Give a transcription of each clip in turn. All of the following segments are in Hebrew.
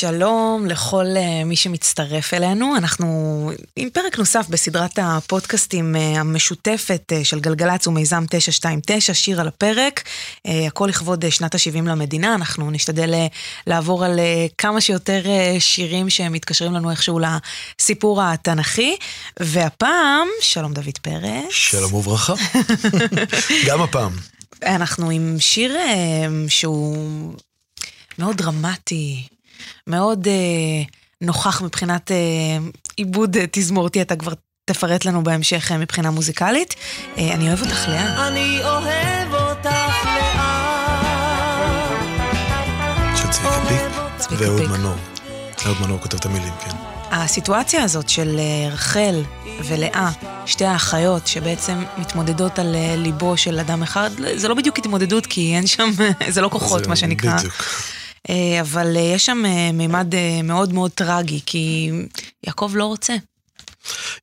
שלום לכל uh, מי שמצטרף אלינו, אנחנו עם פרק נוסף בסדרת הפודקאסטים uh, המשותפת uh, של גלגלצ ומיזם 929, שיר על הפרק, הכל לכבוד שנת ה-70 למדינה, אנחנו נשתדל לעבור על כמה שיותר שירים שמתקשרים לנו איכשהו לסיפור התנ"כי, והפעם, שלום דוד פרץ. שלום וברכה, גם הפעם. אנחנו עם שיר שהוא מאוד דרמטי. מאוד אה, נוכח מבחינת אה, עיבוד אה, תזמורתי, אתה כבר תפרט לנו בהמשך אה, מבחינה מוזיקלית. אה, אני אוהב אותך לאה. אני אוהב אותך לאט. של צביקה פיק צביקה ואהוד. מנור. אהוד מנור כותב את המילים, כן. הסיטואציה הזאת של אה, רחל ולאה, שתי האחיות שבעצם מתמודדות על אה, ליבו של אדם אחד, זה לא בדיוק התמודדות כי אין שם, זה לא כוחות זה מה שנקרא. בדיוק. אה, אבל אה, יש שם אה, מימד מאוד מאוד טרגי, כי יעקב לא רוצה.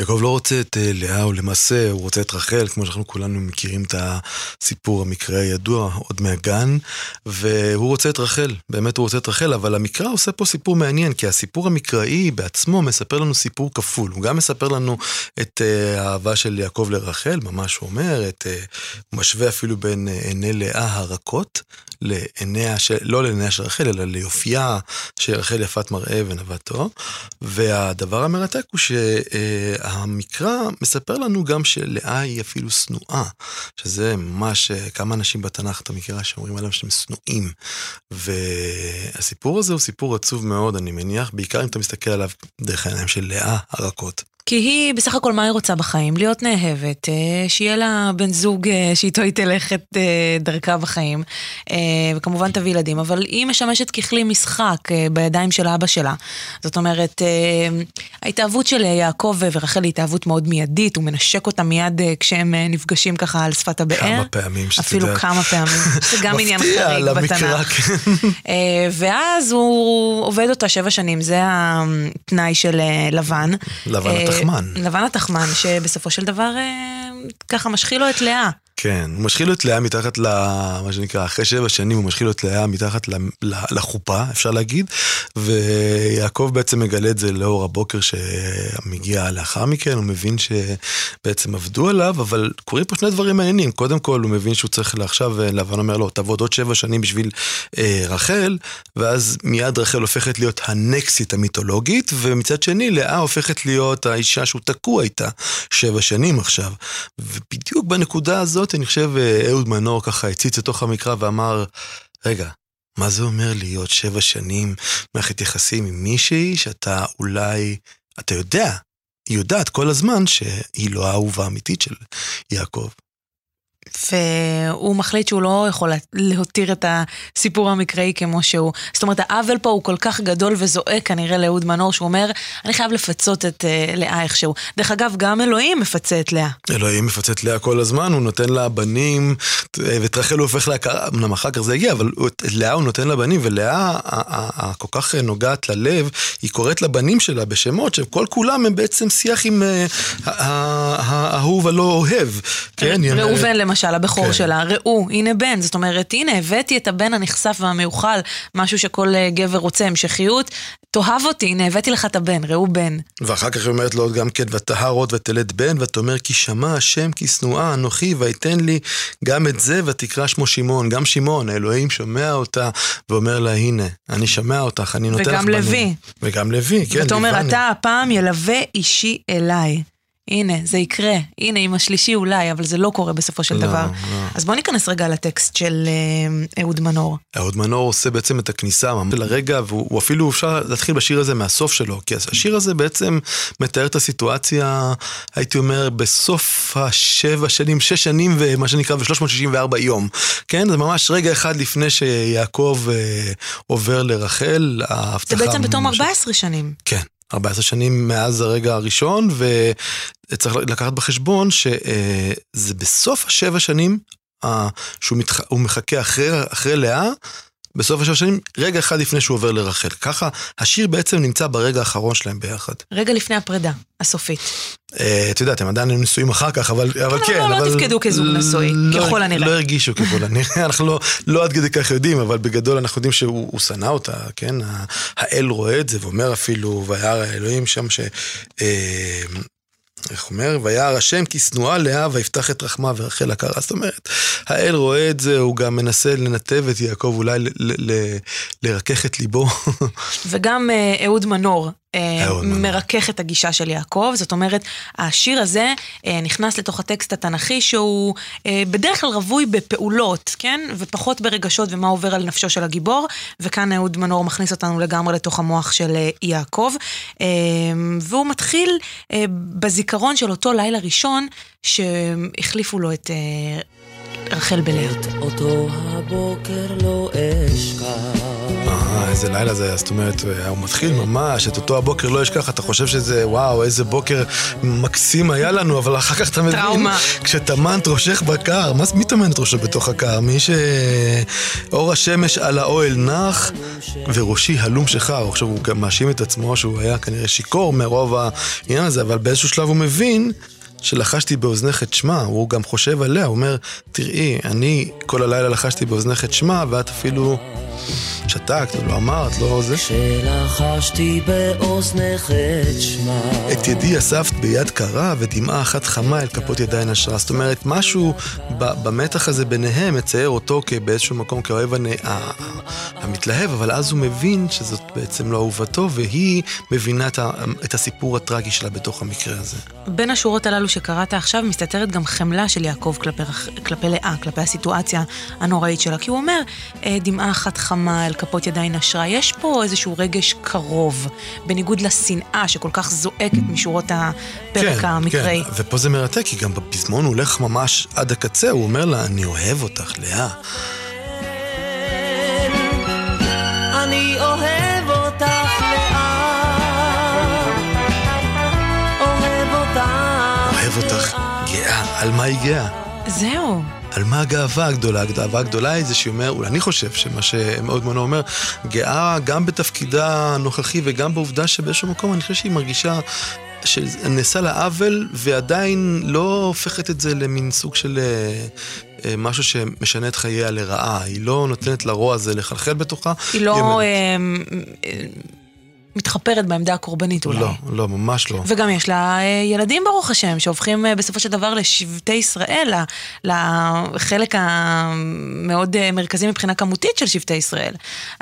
יעקב לא רוצה את אה, לאה, או למעשה הוא רוצה את רחל, כמו שאנחנו כולנו מכירים את הסיפור המקרה הידוע עוד מהגן, והוא רוצה את רחל, באמת הוא רוצה את רחל, אבל המקרא עושה פה סיפור מעניין, כי הסיפור המקראי בעצמו מספר לנו סיפור כפול, הוא גם מספר לנו את אה, האהבה של יעקב לרחל, ממש הוא אומר, את, אה, הוא משווה אפילו בין עיני לאה הרכות, לעיניה של, לא לעיניה של רחל, אלא ליופייה של רחל יפת מראה ונבטו, והדבר המרתק הוא שהמקרא מספר לנו גם שלאה היא אפילו שנואה, שזה ממש כמה אנשים בתנ"ך אתה מכירה שאומרים עליהם שהם שנואים. והסיפור הזה הוא סיפור עצוב מאוד, אני מניח, בעיקר אם אתה מסתכל עליו דרך העיניים של לאה הרכות. כי היא, בסך הכל, מה היא רוצה בחיים? להיות נאהבת, אה, שיהיה לה בן זוג אה, שאיתו היא תלך את אה, דרכה בחיים, וכמובן תביא ילדים, אבל היא משמשת ככלי משחק בידיים של אבא שלה. זאת אומרת, אה, ההתאהבות של יעקב ורחל היא התאהבות מאוד מיידית, הוא מנשק אותה מיד כשהם נפגשים ככה על שפת הבאר. כמה פעמים שאת אפילו. כמה פעמים, זה גם עניין חריג בתנ"ך. כן. ואז הוא עובד אותה שבע שנים, זה התנאי של לבן. לבן התחמן. לבן התחמן, שבסופו של דבר אה, ככה משחיל לו את לאה. כן, הוא משחיל את לאה מתחת ל... מה שנקרא, אחרי שבע שנים הוא משחיל את לאה מתחת ל- לחופה, אפשר להגיד, ויעקב בעצם מגלה את זה לאור הבוקר שמגיע לאחר מכן, הוא מבין שבעצם עבדו עליו, אבל קורים פה שני דברים מעניינים. קודם כל, הוא מבין שהוא צריך עכשיו, אה, לבן אומר לו, תעבוד עוד שבע שנים בשביל אה, רחל, ואז מיד רחל הופכת להיות הנקסית המיתולוגית, ומצד שני, לאה הופכת להיות האישה שהוא תקוע איתה שבע שנים עכשיו. ובדיוק בנקודה הזאת, אני חושב, אה, אהוד מנור ככה הציץ לתוך המקרא ואמר, רגע, מה זה אומר להיות שבע שנים מערכת יחסים עם מישהי שאתה אולי, אתה יודע, היא יודעת כל הזמן שהיא לא האהובה האמיתית של יעקב. והוא מחליט שהוא לא יכול להותיר את הסיפור המקראי כמו שהוא. זאת אומרת, העוול פה הוא כל כך גדול וזועק כנראה לאהוד מנור, שהוא אומר, אני חייב לפצות את uh, לאה איכשהו. דרך אגב, גם אלוהים מפצה את לאה. אלוהים מפצה את לאה כל הזמן, הוא נותן לה בנים, ואת רחל הוא הופך להכרה, אמנם אחר כך זה הגיע, אבל את לאה הוא נותן לה בנים, ולאה הכל כך נוגעת ללב, היא קוראת לבנים שלה בשמות שכל כולם הם בעצם שיח עם אה, האהוב הלא אוהב. כן, ראובן למשל, הבכור כן. שלה, ראו, הנה בן. זאת אומרת, הנה, הבאתי את הבן הנכסף והמיוחל, משהו שכל אה, גבר רוצה, המשכיות. תאהב אותי, הנה, הבאתי לך את הבן, ראו בן. ואחר כך היא אומרת לו גם כן, ותהר עוד ותלד בן, ואתה אומר, כי שמע השם כי שנואה אנוכי, ויתן לי גם את זה, ותקרא שמו שמעון. גם שמעון, האלוהים שומע אותה, ואומר לה, הנה, אני שומע אותך, אני נותן לך וגם בנים. לוי. וגם לוי, כן, ואתה אומר. אתה הפעם ילווה אישי אליי. הנה, זה יקרה. הנה, עם השלישי אולי, אבל זה לא קורה בסופו של לא, דבר. לא. אז בוא ניכנס רגע לטקסט של אה, אהוד מנור. אהוד מנור עושה בעצם את הכניסה לרגע, והוא הוא אפילו אפשר להתחיל בשיר הזה מהסוף שלו, כי השיר הזה בעצם מתאר את הסיטואציה, הייתי אומר, בסוף השבע שנים, שש שנים ומה שנקרא, ו-364 יום. כן, זה ממש רגע אחד לפני שיעקב אה, עובר לרחל, זה ההבטחה... בעצם בתום ממש- 14 שנים. כן, 14 שנים מאז הרגע הראשון, וצריך לקחת בחשבון שזה בסוף השבע שנים, אה, שהוא מתח... מחכה אחרי, אחרי לאה, בסוף השבע שנים, רגע אחד לפני שהוא עובר לרחל. ככה, השיר בעצם נמצא ברגע האחרון שלהם ביחד. רגע לפני הפרידה, הסופית. אה, את יודעת, הם עדיין היו נשואים אחר כך, אבל אבל כן, כן. אבל לא תפקדו כזוג נשוי, לא- ככל הנראה. לא הרגישו ככל הנראה, אנחנו לא- לא עד כדי כך יודעים, אבל בגדול אנחנו יודעים שהוא הוא שנא אותה, כן? האל רואה את זה ואומר אפילו, וירא האלוהים שם ש... איך אומר? וירא השם כי שנואה לאה ויפתח את רחמה ורחל הכרה. זאת אומרת, האל רואה את זה, הוא גם מנסה לנתב את יעקב, אולי לרכך את ליבו. וגם אה, אהוד מנור. אה. מרכך את הגישה של יעקב, זאת אומרת, השיר הזה אה, נכנס לתוך הטקסט התנ"כי שהוא אה, בדרך כלל רווי בפעולות, כן? ופחות ברגשות ומה עובר על נפשו של הגיבור, וכאן אהוד מנור מכניס אותנו לגמרי לתוך המוח של יעקב, והוא מתחיל בזיכרון של אותו לילה ראשון שהחליפו לו את רחל בלאה. אותו הבוקר לא אשכח. אה, איזה לילה זה היה, זאת אומרת, הוא מתחיל ממש, את אותו הבוקר לא אשכח, אתה חושב שזה, וואו, איזה בוקר מקסים היה לנו, אבל אחר כך אתה מבין, טראומה. כשטמנת ראשך בקר, מה מי טמן את ראשו בתוך הקר? מי שאור השמש על האוהל נח, וראשי הלום שחר. עכשיו, הוא גם מאשים את עצמו שהוא היה כנראה שיכור מרוב העניין הזה, אבל באיזשהו שלב הוא מבין. שלחשתי באוזנך את שמה, הוא גם חושב עליה, הוא אומר, תראי, אני כל הלילה לחשתי באוזנך את שמה, ואת אפילו שתקת, לא אמרת, לא זה. כשלחשתי באוזנך את שמה. את ידי אספת ביד קרה, ודמעה אחת חמה אל כפות ידיי נשרה. זאת אומרת, משהו ב- במתח הזה ביניהם מצייר אותו באיזשהו מקום כאוהב המתלהב, אבל אז הוא מבין שזאת בעצם לא אהובתו, והיא מבינה את, הסיפור הטרגי שלה בתוך המקרה הזה. בין השורות הללו שקראת עכשיו מסתתרת גם חמלה של יעקב כלפי, כלפי לאה, כלפי הסיטואציה הנוראית שלה. כי הוא אומר, אה, דמעה אחת חמה אל כפות ידיי נשרה. יש פה איזשהו רגש קרוב, בניגוד לשנאה שכל כך זועקת משורות הפרק המקראי. כן, ופה זה מרתק, כי גם בפזמון הוא הולך ממש עד הקצה, הוא אומר לה, אני אוהב אותך, לאה. אני אוהב אותך לאט. אוהב אותך. אוהב אותך, גאה. על מה היא גאה? זהו. על מה הגאווה הגדולה? הגאווה הגדולה היא זה שהיא אומר, אולי אני חושב שמה שמאוד מנו אומר, גאה גם בתפקידה הנוכחי וגם בעובדה שבאיזשהו מקום אני חושב שהיא מרגישה שנעשה לה עוול ועדיין לא הופכת את זה למין סוג של אה, אה, משהו שמשנה את חייה לרעה. היא לא נותנת לרוע הזה לחלחל בתוכה. היא לא אה, אה, מתחפרת בעמדה הקורבנית אולי. לא, לא, ממש לא. וגם יש לה אה, ילדים ברוך השם, שהופכים אה, בסופו של דבר לשבטי ישראל, לחלק המאוד אה, מרכזי מבחינה כמותית של שבטי ישראל.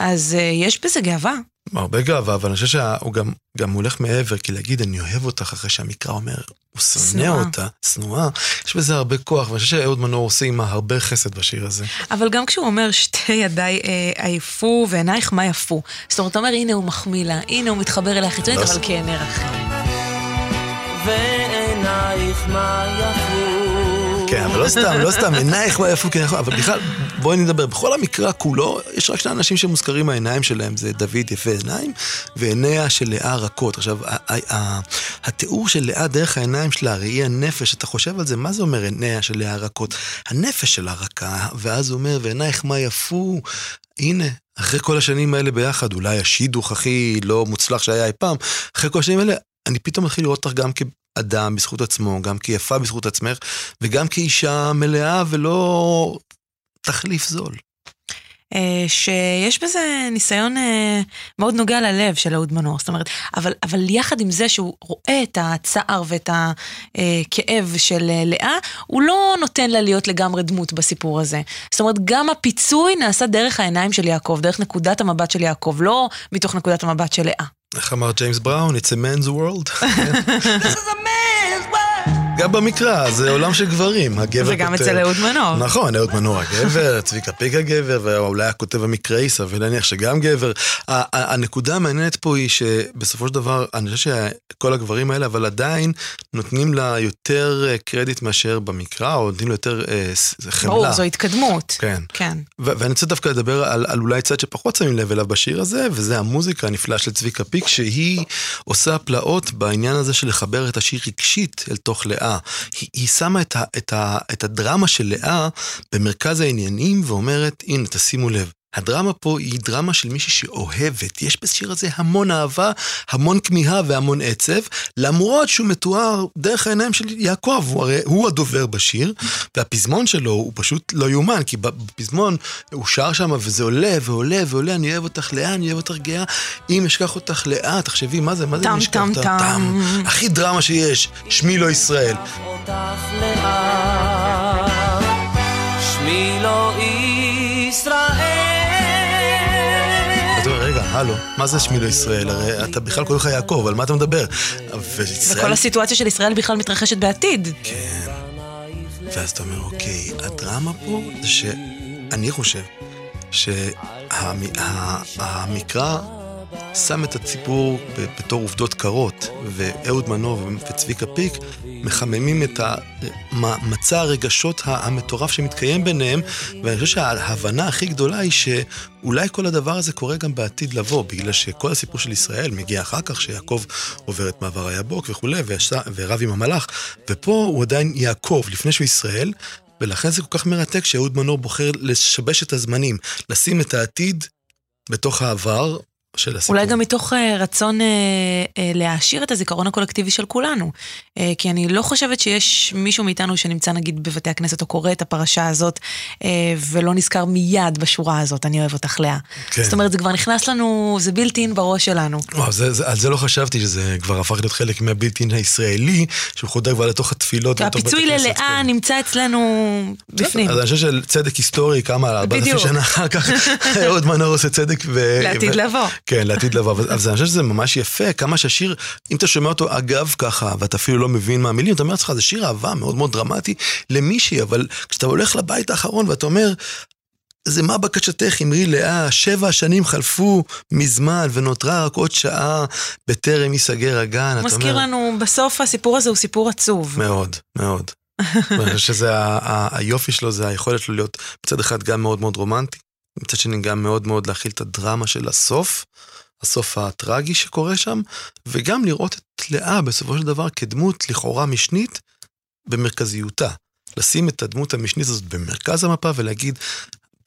אז יש בזה גאווה. הרבה גאווה, אבל אני חושב שהוא גם, גם הולך מעבר, כי להגיד אני אוהב אותך אחרי שהמקרא אומר, הוא שונא. אותה, שנואה, יש בזה הרבה כוח, ואני חושב שאהוד מנור עושה עימה הרבה חסד בשיר הזה. אבל גם כשהוא אומר שתי ידיי אה, עייפו ועינייך מה יפו. זאת אומרת, הוא אומר הנה הוא מחמיא לה, הנה הוא מתחבר אליה חיצונית, לא אבל כעיני רחל. ועינייך מה יפו. כן, אבל לא סתם, לא סתם, עינייך מה יפו, כן, נכון, אבל בכלל, בואי נדבר, בכל המקרא כולו, יש רק שני אנשים שמוזכרים העיניים שלהם, זה דוד יפה עיניים, ועיניה של לאה רכות. עכשיו, התיאור של לאה דרך העיניים שלה, ראי הנפש, אתה חושב על זה, מה זה אומר עיניה של לאה רכות? הנפש שלה רכה, ואז הוא אומר, ועינייך מה יפו, הנה. אחרי כל השנים האלה ביחד, אולי השידוך הכי לא מוצלח שהיה אי פעם, אחרי כל השנים האלה, אני פתאום מתחיל לראות אותך גם כאדם בזכות עצמו, גם כיפה בזכות עצמך, וגם כאישה מלאה ולא תחליף זול. אה, שיש בזה ניסיון אה, מאוד נוגע ללב של אהוד מנור, זאת אומרת, אבל, אבל יחד עם זה שהוא רואה את הצער ואת הכאב של אה, לאה, הוא לא נותן לה להיות לגמרי דמות בסיפור הזה. זאת אומרת, גם הפיצוי נעשה דרך העיניים של יעקב, דרך נקודת המבט של יעקב, לא מתוך נקודת המבט של לאה. איך אמר ג'יימס בראון? It's a man's world. גם במקרא, זה עולם של גברים. הגבר וגם כותב- אצל אהוד מנור. נכון, אהוד מנור הגבר, צביקה פיק הגבר, ואולי הכותב המקראי, סביר להניח שגם גבר. הנקודה המעניינת פה היא שבסופו של דבר, אני חושב שכל הגברים האלה, אבל עדיין נותנים לה יותר אה, קרדיט מאשר במקרא, או נותנים לה יותר אה, חמלה. ברור, זו התקדמות. כן. כן. ואני רוצה דווקא לדבר על, על אולי צד שפחות שמים לב אליו בשיר הזה, וזה המוזיקה הנפלאה של צביקה פיק, שהיא עושה פלאות בעניין הזה של לחבר את השיר רגשית אל תוך לאה. היא, היא שמה את, ה, את, ה, את הדרמה של לאה במרכז העניינים ואומרת, הנה, תשימו לב, הדרמה פה היא דרמה של מישהי שאוהבת. יש בשיר הזה המון אהבה, המון כמיהה והמון עצב, למרות שהוא מתואר דרך העיניים של יעקב, הוא הרי הוא הדובר בשיר, והפזמון שלו הוא פשוט לא יאומן, כי בפזמון הוא שר שם וזה עולה ועולה ועולה, אני אוהב אותך לאה, אני אוהב אותך גאה, אם אשכח אותך לאה, תחשבי, מה זה, מה זה אם אשכח אותך? טם טם טם. הכי דרמה שיש, שמי לא ישראל. שמי הלו, מה זה שמי לא ישראל? הרי אתה בכלל קורא לך יעקב, על מה אתה מדבר? וישראל... וכל הסיטואציה של ישראל בכלל מתרחשת בעתיד. כן. ואז אתה אומר, אוקיי, הדרמה פה זה שאני חושב שהמקרא שם את הציבור בתור עובדות קרות, ואהוד מנור וצביקה פיק מחממים את מצע הרגשות המטורף שמתקיים ביניהם, ואני חושב שההבנה הכי גדולה היא שאולי כל הדבר הזה קורה גם בעתיד לבוא, בגלל שכל הסיפור של ישראל מגיע אחר כך, שיעקב עובר את מעבר היבוק וכולי, ורב עם המלאך, ופה הוא עדיין יעקב, לפני שהוא ישראל, ולכן זה כל כך מרתק שאהוד מנור בוחר לשבש את הזמנים, לשים את העתיד בתוך העבר, של הסיפור. אולי גם מתוך uh, רצון uh, uh, להעשיר את הזיכרון הקולקטיבי של כולנו. Uh, כי אני לא חושבת שיש מישהו מאיתנו שנמצא נגיד בבתי הכנסת או קורא את הפרשה הזאת, uh, ולא נזכר מיד בשורה הזאת, אני אוהב אותך לאה. כן. זאת אומרת, זה כבר נכנס לנו, זה בלתי אין בראש שלנו. וואו, זה, זה, על זה לא חשבתי, שזה כבר הפך להיות חלק מהבלתי אין הישראלי, שהוא חודר כבר לתוך התפילות. והפיצוי ללאה כן. נמצא אצלנו בפנים. אז אני חושב שצדק היסטורי, כמה, ארבעת אלפים שנה אחר כך, עוד מנור עושה צדק. ו... לעתיד לבוא. כן, לעתיד לבוא. אבל אני חושב שזה ממש יפה, כמה שהשיר, אם אתה שומע אותו אגב ככה, ואתה אפילו לא מבין מה המילים, אתה אומר לעצמך, זה שיר אהבה מאוד מאוד דרמטי למישהי, אבל כשאתה הולך לבית האחרון ואתה אומר, זה מה בקשתך, אמרי לאה, שבע שנים חלפו מזמן ונותרה רק עוד שעה בטרם ייסגר הגן. מזכיר אומר... לנו, בסוף הסיפור הזה הוא סיפור עצוב. מאוד, מאוד. אני חושב שזה היופי שלו, זה היכולת שלו להיות מצד אחד גם מאוד מאוד רומנטי, מצד שני גם מאוד מאוד להכיל את הדרמה של הסוף, הסוף הטרגי שקורה שם, וגם לראות את לאה בסופו של דבר כדמות לכאורה משנית במרכזיותה. לשים את הדמות המשנית הזאת במרכז המפה ולהגיד,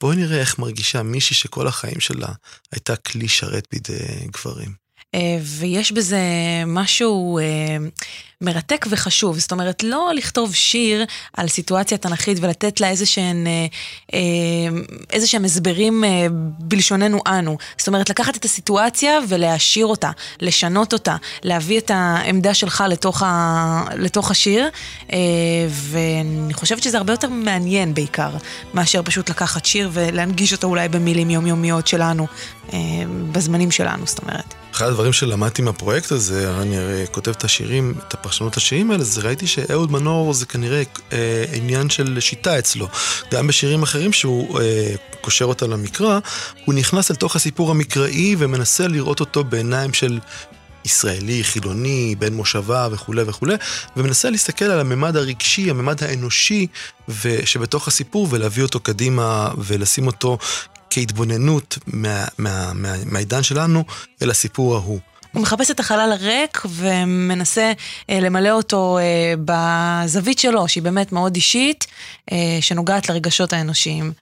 בואי נראה איך מרגישה מישהי שכל החיים שלה הייתה כלי שרת בידי גברים. אה, ויש בזה משהו אה, מרתק וחשוב. זאת אומרת, לא לכתוב שיר על סיטואציה תנכית ולתת לה איזה שהן, אה, איזה שהם הסברים בלשוננו אנו. זאת אומרת, לקחת את הסיטואציה ולהעשיר אותה, לשנות אותה, להביא את העמדה שלך לתוך, ה, לתוך השיר, ואני חושבת שזה הרבה יותר מעניין בעיקר, מאשר פשוט לקחת שיר ולהנגיש אותו אולי במילים יומיומיות שלנו, בזמנים שלנו, זאת אומרת. אחד הדברים שלמדתי מהפרויקט הזה, אני הרי כותב את השירים, את הפרשנות השירים האלה, זה ראיתי שאהוד מנור זה כנראה אה, עניין של שיטה אצלו. גם בשירים אחרים שהוא אה, קושר אותם למקרא, הוא נכנס אל תוך הסיפור המקראי ומנסה לראות אותו בעיניים של ישראלי, חילוני, בן מושבה וכולי וכולי, ומנסה להסתכל על הממד הרגשי, הממד האנושי שבתוך הסיפור ולהביא אותו קדימה ולשים אותו כהתבוננות מהעידן מה, שלנו אל הסיפור ההוא. הוא מחפש את החלל הריק ומנסה אה, למלא אותו אה, בזווית שלו, שהיא באמת מאוד אישית, אה, שנוגעת לרגשות האנושיים.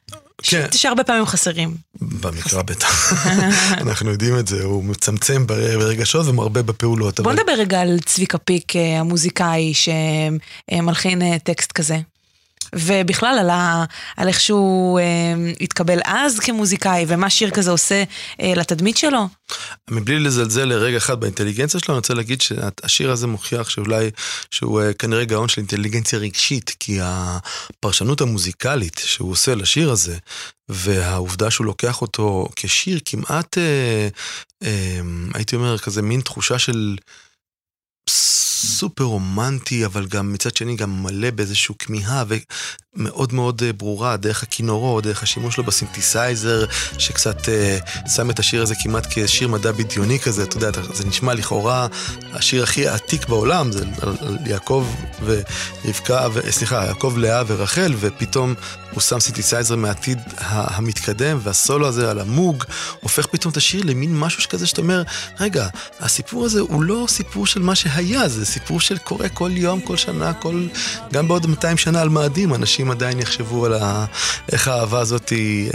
כן. שהרבה פעמים חסרים. במקרא בטח. אנחנו יודעים את זה, הוא מצמצם ברגשות ומרבה בפעולות. בוא אבל... נדבר רגע על צביקה פיק, אה, המוזיקאי שמלחין אה, טקסט כזה. ובכלל על, ה, על איך שהוא אה, התקבל אז כמוזיקאי, ומה שיר כזה עושה אה, לתדמית שלו. מבלי לזלזל לרגע אחד באינטליגנציה שלו, אני רוצה להגיד שהשיר הזה מוכיח שאולי, שהוא אה, כנראה גאון של אינטליגנציה רגשית, כי הפרשנות המוזיקלית שהוא עושה לשיר הזה, והעובדה שהוא לוקח אותו כשיר כמעט, אה, אה, הייתי אומר, כזה מין תחושה של... סופר רומנטי, אבל גם מצד שני גם מלא באיזושהי כמיהה ומאוד מאוד אה, ברורה, דרך הכינורות, דרך השימוש שלו בסינתסייזר, שקצת אה, שם את השיר הזה כמעט כשיר מדע בדיוני כזה, אתה יודע, זה נשמע לכאורה השיר הכי עתיק בעולם, זה על, על יעקב ורבקה, ו, סליחה, יעקב, לאה ורחל, ופתאום הוא שם סינתסייזר מהעתיד המתקדם, והסולו הזה על המוג, הופך פתאום את השיר למין משהו שכזה שאתה אומר, רגע, הסיפור הזה הוא לא סיפור של מה שהיה, זה סיפור של קורה כל יום, כל שנה, כל... גם בעוד 200 שנה על מאדים, אנשים עדיין יחשבו על ה... איך האהבה הזאת היא...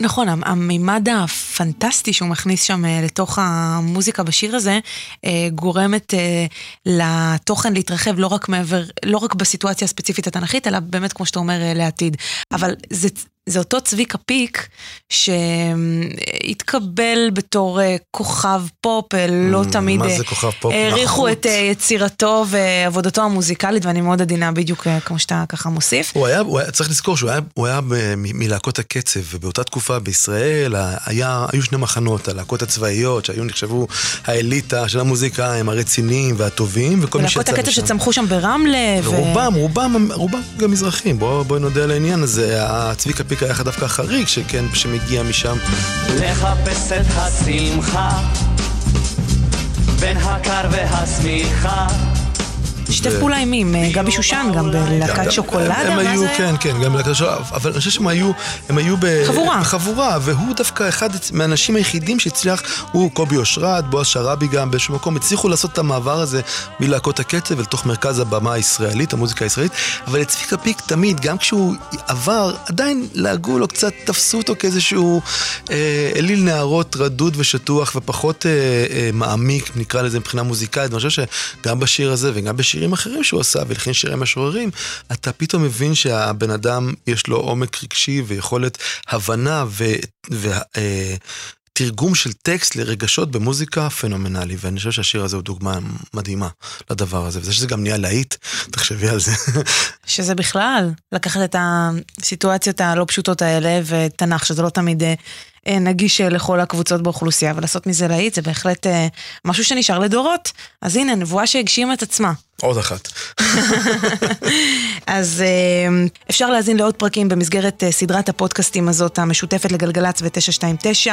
נכון, המימד הפנטסטי שהוא מכניס שם אה, לתוך המוזיקה בשיר הזה, אה, גורמת אה, לתוכן להתרחב לא רק מעבר, לא רק בסיטואציה הספציפית התנ"כית, אלא באמת, כמו שאתה אומר, לעתיד. אבל זה זה אותו צביקה פיק שהתקבל בתור אה, כוכב פופ, אה, לא mm, תמיד פופ? העריכו את אה, יצירתו ועבודתו המוזיקלית, ואני מאוד עדינה בדיוק כמו שאתה ככה מוסיף. הוא היה, הוא היה צריך לזכור שהוא היה, הוא היה מלהקות הקצב, ובאותה תקופה בישראל היה, היו שני מחנות, הלהקות הצבאיות, שהיו נחשבו האליטה של המוזיקה, הם הרציניים והטובים, וכל מי שיצא משם. ולהקות הקצב שצמחו שם ברמלה. ורובם, ו... רובם, רובם גם מזרחים, בואו בוא נודה על העניין הזה, הצביקה פיק היה דווקא חריג שכן, שמגיע משם. לחפש את השמחה בין הקר והשמיכה שיתף פעולה עם מי? עם אה, גבי שושן, גם בלהקת שוקולדה? הם היו, כן, כן, גם בלהקת שוקולדה, אבל אני חושב שהם היו, הם היו בחבורה. בחבורה, והוא דווקא אחד מהאנשים היחידים שהצליח, הוא, קובי אושרת, בועז שראבי גם באיזשהו מקום, הצליחו לעשות את המעבר הזה מלהקות הקצב לתוך מרכז הבמה הישראלית, המוזיקה הישראלית, אבל לצביקה פיק תמיד, גם כשהוא עבר, עדיין לעגו לו קצת, תפסו אותו כאיזשהו אה, אליל נערות רדוד ושטוח ופחות אה, אה, מעמיק, נקרא לזה מבחינה מוזיקלית, ואני חושב שגם בשיר הזה וגם בשיר... שירים אחרים שהוא עשה ולכן שירי משוררים, אתה פתאום מבין שהבן אדם יש לו עומק רגשי ויכולת הבנה ותרגום ו... אה, של טקסט לרגשות במוזיקה פנומנלי, ואני חושב שהשיר הזה הוא דוגמה מדהימה לדבר הזה, וזה שזה גם נהיה להיט, תחשבי על זה. שזה בכלל, לקחת את הסיטואציות הלא פשוטות האלה, ותנ"ך, שזה לא תמיד אה, נגיש אה, לכל הקבוצות באוכלוסייה, ולעשות מזה להיט זה בהחלט אה, משהו שנשאר לדורות. אז הנה, נבואה שהגשימה את עצמה. עוד אחת. אז אפשר להאזין לעוד פרקים במסגרת סדרת הפודקאסטים הזאת, המשותפת לגלגלצ ו-929,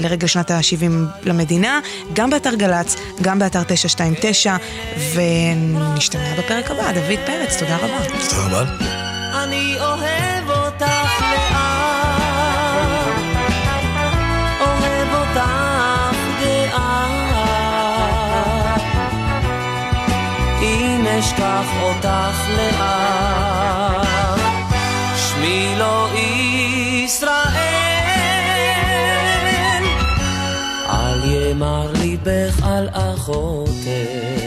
לרגל שנת ה-70 למדינה, גם באתר גל"צ, גם באתר 929, ונשתמע בפרק הבא. דוד פרץ, תודה רבה. תודה רבה. אשכח אותך לאט. שמי לא ישראל, אל ימר ליבך על אחותך.